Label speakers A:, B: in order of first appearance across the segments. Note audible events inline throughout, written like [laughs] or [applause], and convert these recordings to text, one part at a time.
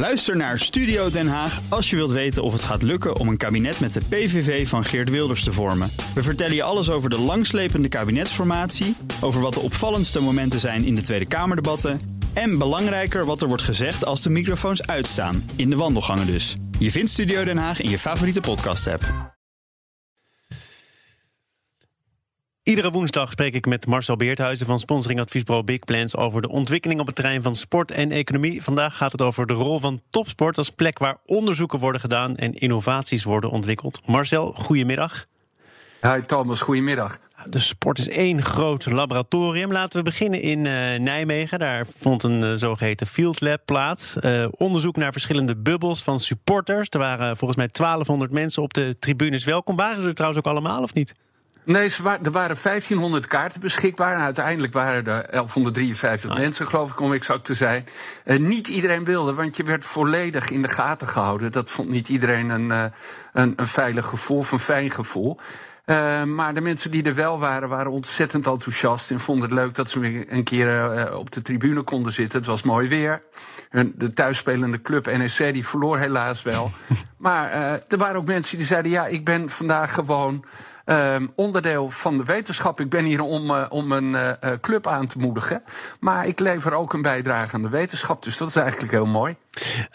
A: Luister naar Studio Den Haag als je wilt weten of het gaat lukken om een kabinet met de PVV van Geert Wilders te vormen. We vertellen je alles over de langslepende kabinetsformatie, over wat de opvallendste momenten zijn in de Tweede Kamerdebatten en belangrijker wat er wordt gezegd als de microfoons uitstaan, in de wandelgangen dus. Je vindt Studio Den Haag in je favoriete podcast-app.
B: Iedere woensdag spreek ik met Marcel Beerthuizen van sponsoring adviesbureau Big Plans over de ontwikkeling op het terrein van sport en economie. Vandaag gaat het over de rol van topsport als plek waar onderzoeken worden gedaan en innovaties worden ontwikkeld. Marcel, goedemiddag.
C: Hi Thomas, goedemiddag.
B: De sport is één groot laboratorium. Laten we beginnen in uh, Nijmegen. Daar vond een uh, zogeheten field lab plaats. Uh, onderzoek naar verschillende bubbels van supporters. Er waren volgens mij 1200 mensen op de tribunes. Welkom. Waren ze er trouwens ook allemaal of niet?
C: Nee, er waren 1500 kaarten beschikbaar. En uiteindelijk waren er 1153 oh. mensen, geloof ik, om exact te zijn. Uh, niet iedereen wilde, want je werd volledig in de gaten gehouden. Dat vond niet iedereen een, uh, een, een veilig gevoel of een fijn gevoel. Uh, maar de mensen die er wel waren, waren ontzettend enthousiast. En vonden het leuk dat ze weer een keer op de tribune konden zitten. Het was mooi weer. De thuisspelende club NEC die verloor helaas wel. [laughs] maar er waren ook mensen die zeiden: Ja, ik ben vandaag gewoon. Um, onderdeel van de wetenschap. Ik ben hier om, uh, om een uh, club aan te moedigen. Maar ik lever ook een bijdrage aan de wetenschap. Dus dat is eigenlijk heel mooi.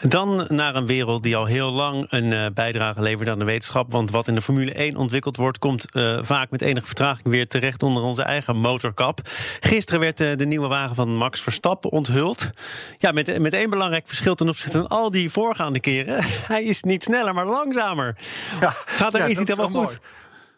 B: Dan naar een wereld die al heel lang een uh, bijdrage levert aan de wetenschap. Want wat in de Formule 1 ontwikkeld wordt, komt vaak met enige vertraging weer terecht onder onze eigen motorkap. Gisteren werd de nieuwe wagen van Max Verstappen onthuld. Ja, met, met één belangrijk verschil ten opzichte van al die voorgaande keren. [laughs] Hij is niet sneller, maar langzamer. Ja, Gaat er ja, iets niet helemaal goed?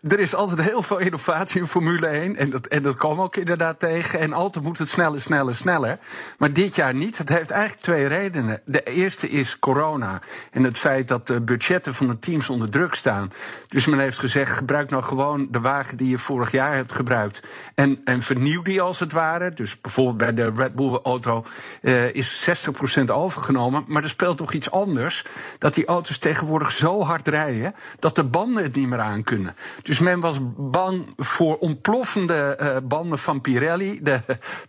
C: Er is altijd heel veel innovatie in Formule 1. En dat, en dat kwam ook inderdaad tegen. En altijd moet het sneller, sneller, sneller. Maar dit jaar niet. Het heeft eigenlijk twee redenen. De eerste is corona. En het feit dat de budgetten van de teams onder druk staan. Dus men heeft gezegd: gebruik nou gewoon de wagen die je vorig jaar hebt gebruikt. En, en vernieuw die als het ware. Dus bijvoorbeeld bij de Red Bull auto uh, is 60% overgenomen. Maar er speelt toch iets anders. Dat die auto's tegenwoordig zo hard rijden. dat de banden het niet meer aan kunnen. Dus men was bang voor ontploffende uh, banden van Pirelli, de,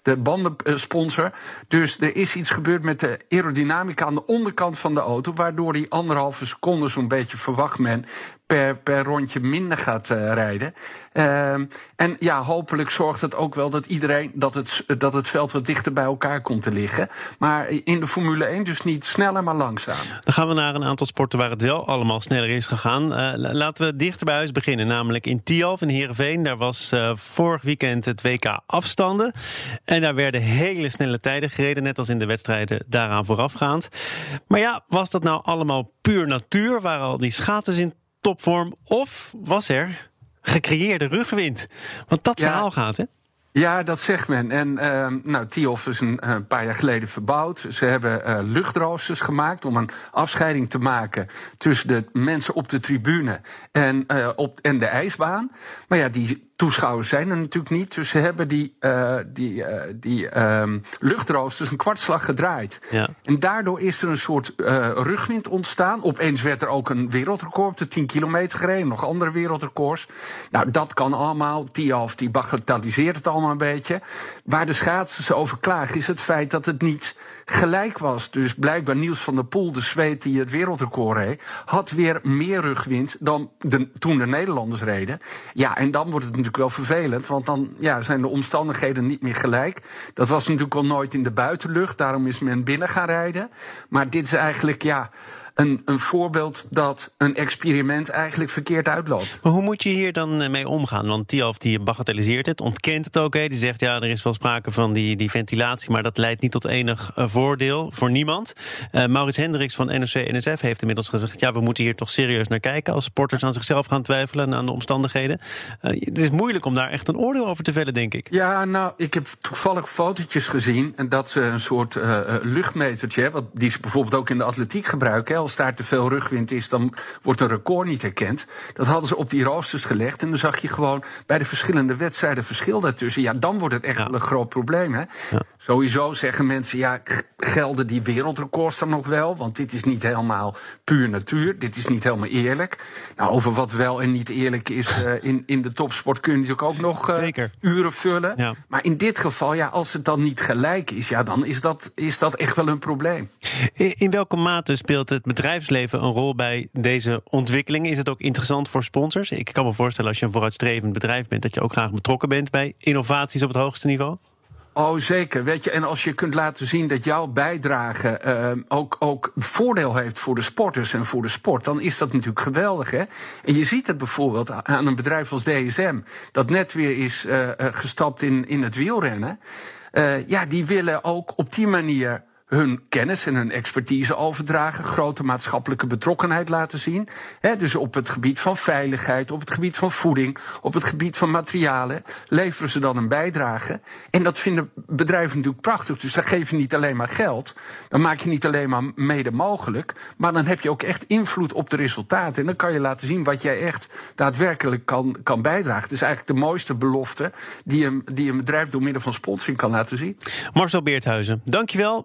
C: de bandensponsor. Dus er is iets gebeurd met de aerodynamica aan de onderkant van de auto, waardoor die anderhalve seconde zo'n beetje verwacht men per, per rondje minder gaat uh, rijden. Uh, en ja, hopelijk zorgt het ook wel dat iedereen dat het, dat het veld wat dichter bij elkaar komt te liggen. Maar in de Formule 1 dus niet sneller, maar langzaam.
B: Dan gaan we naar een aantal sporten waar het wel allemaal sneller is gegaan. Uh, laten we dichter bij huis beginnen, namelijk in Tialf in Heerenveen. Daar was uh, vorig weekend het WK afstanden. En daar werden hele snelle tijden gereden, net als in de wedstrijden daaraan voorafgaand. Maar ja, was dat nou allemaal puur natuur? Waren al die schaters in topvorm? Of was er gecreëerde rugwind? Want dat ja. verhaal gaat, hè?
C: Ja, dat zegt men. En uh, nou, TIOF is een, paar jaar geleden verbouwd. Ze hebben uh, luchtroosters gemaakt om een afscheiding te maken tussen de mensen op de tribune en, uh, op, en de ijsbaan. Maar ja, die toeschouwers zijn er natuurlijk niet. Dus ze hebben die, uh, die, uh, die um, luchtroosters een kwartslag gedraaid. Ja. En daardoor is er een soort uh, rugwind ontstaan. Opeens werd er ook een wereldrecord op de 10 kilometer gereden. Nog andere wereldrecords. Nou, dat kan allemaal. Tialf die bagatelliseert het allemaal een beetje. Waar de schaatsers over klagen is het feit dat het niet gelijk was. Dus blijkbaar Niels van der Poel, de Zweed die het wereldrecord reed, had weer meer rugwind dan de, toen de Nederlanders reden. Ja, en dan wordt het natuurlijk wel vervelend, want dan ja, zijn de omstandigheden niet meer gelijk. Dat was natuurlijk al nooit in de buitenlucht, daarom is men binnen gaan rijden. Maar dit is eigenlijk, ja een, een voorbeeld dat een experiment eigenlijk verkeerd uitloopt.
B: Maar hoe moet je hier dan eh, mee omgaan? Want Tialf die bagatelliseert het, ontkent het ook. Hè? Die zegt ja, er is wel sprake van die, die ventilatie, maar dat leidt niet tot enig uh, voordeel voor niemand. Uh, Maurits Hendricks van NOC-NSF heeft inmiddels gezegd: ja, we moeten hier toch serieus naar kijken als sporters aan zichzelf gaan twijfelen en aan de omstandigheden. Uh, het is moeilijk om daar echt een oordeel over te vellen, denk ik.
C: Ja, nou, ik heb toevallig fotootjes gezien en dat ze een soort luchtmetertje, wat die ze bijvoorbeeld ook in de atletiek gebruiken als daar te veel rugwind is, dan wordt een record niet herkend. Dat hadden ze op die roosters gelegd. En dan zag je gewoon bij de verschillende wedstrijden verschil daartussen. Ja, dan wordt het echt wel een groot probleem. Hè? Sowieso zeggen mensen, ja, gelden die wereldrecords dan nog wel? Want dit is niet helemaal puur natuur. Dit is niet helemaal eerlijk. Nou, over wat wel en niet eerlijk is uh, [laughs] in, in de topsport kun je natuurlijk ook nog uh, uren vullen. Ja. Maar in dit geval, ja, als het dan niet gelijk is, ja, dan is dat, is dat echt wel een probleem.
B: In, in welke mate speelt het bedrijfsleven een rol bij deze ontwikkeling? Is het ook interessant voor sponsors? Ik kan me voorstellen als je een vooruitstrevend bedrijf bent, dat je ook graag betrokken bent bij innovaties op het hoogste niveau.
C: Oh, zeker. Weet je, en als je kunt laten zien dat jouw bijdrage uh, ook, ook voordeel heeft voor de sporters en voor de sport, dan is dat natuurlijk geweldig. Hè? En je ziet het bijvoorbeeld aan een bedrijf als DSM, dat net weer is uh, gestapt in, in het wielrennen. Uh, ja, die willen ook op die manier hun kennis en hun expertise overdragen, grote maatschappelijke betrokkenheid laten zien. dus op het gebied van veiligheid, op het gebied van voeding, op het gebied van materialen, leveren ze dan een bijdrage. En dat vinden bedrijven natuurlijk prachtig. Dus dan geef je niet alleen maar geld, dan maak je niet alleen maar mede mogelijk, maar dan heb je ook echt invloed op de resultaten. En dan kan je laten zien wat jij echt daadwerkelijk kan, kan bijdragen. Het is eigenlijk de mooiste belofte die een, die een bedrijf door middel van sponsoring kan laten zien.
B: Marcel Beerthuizen, dankjewel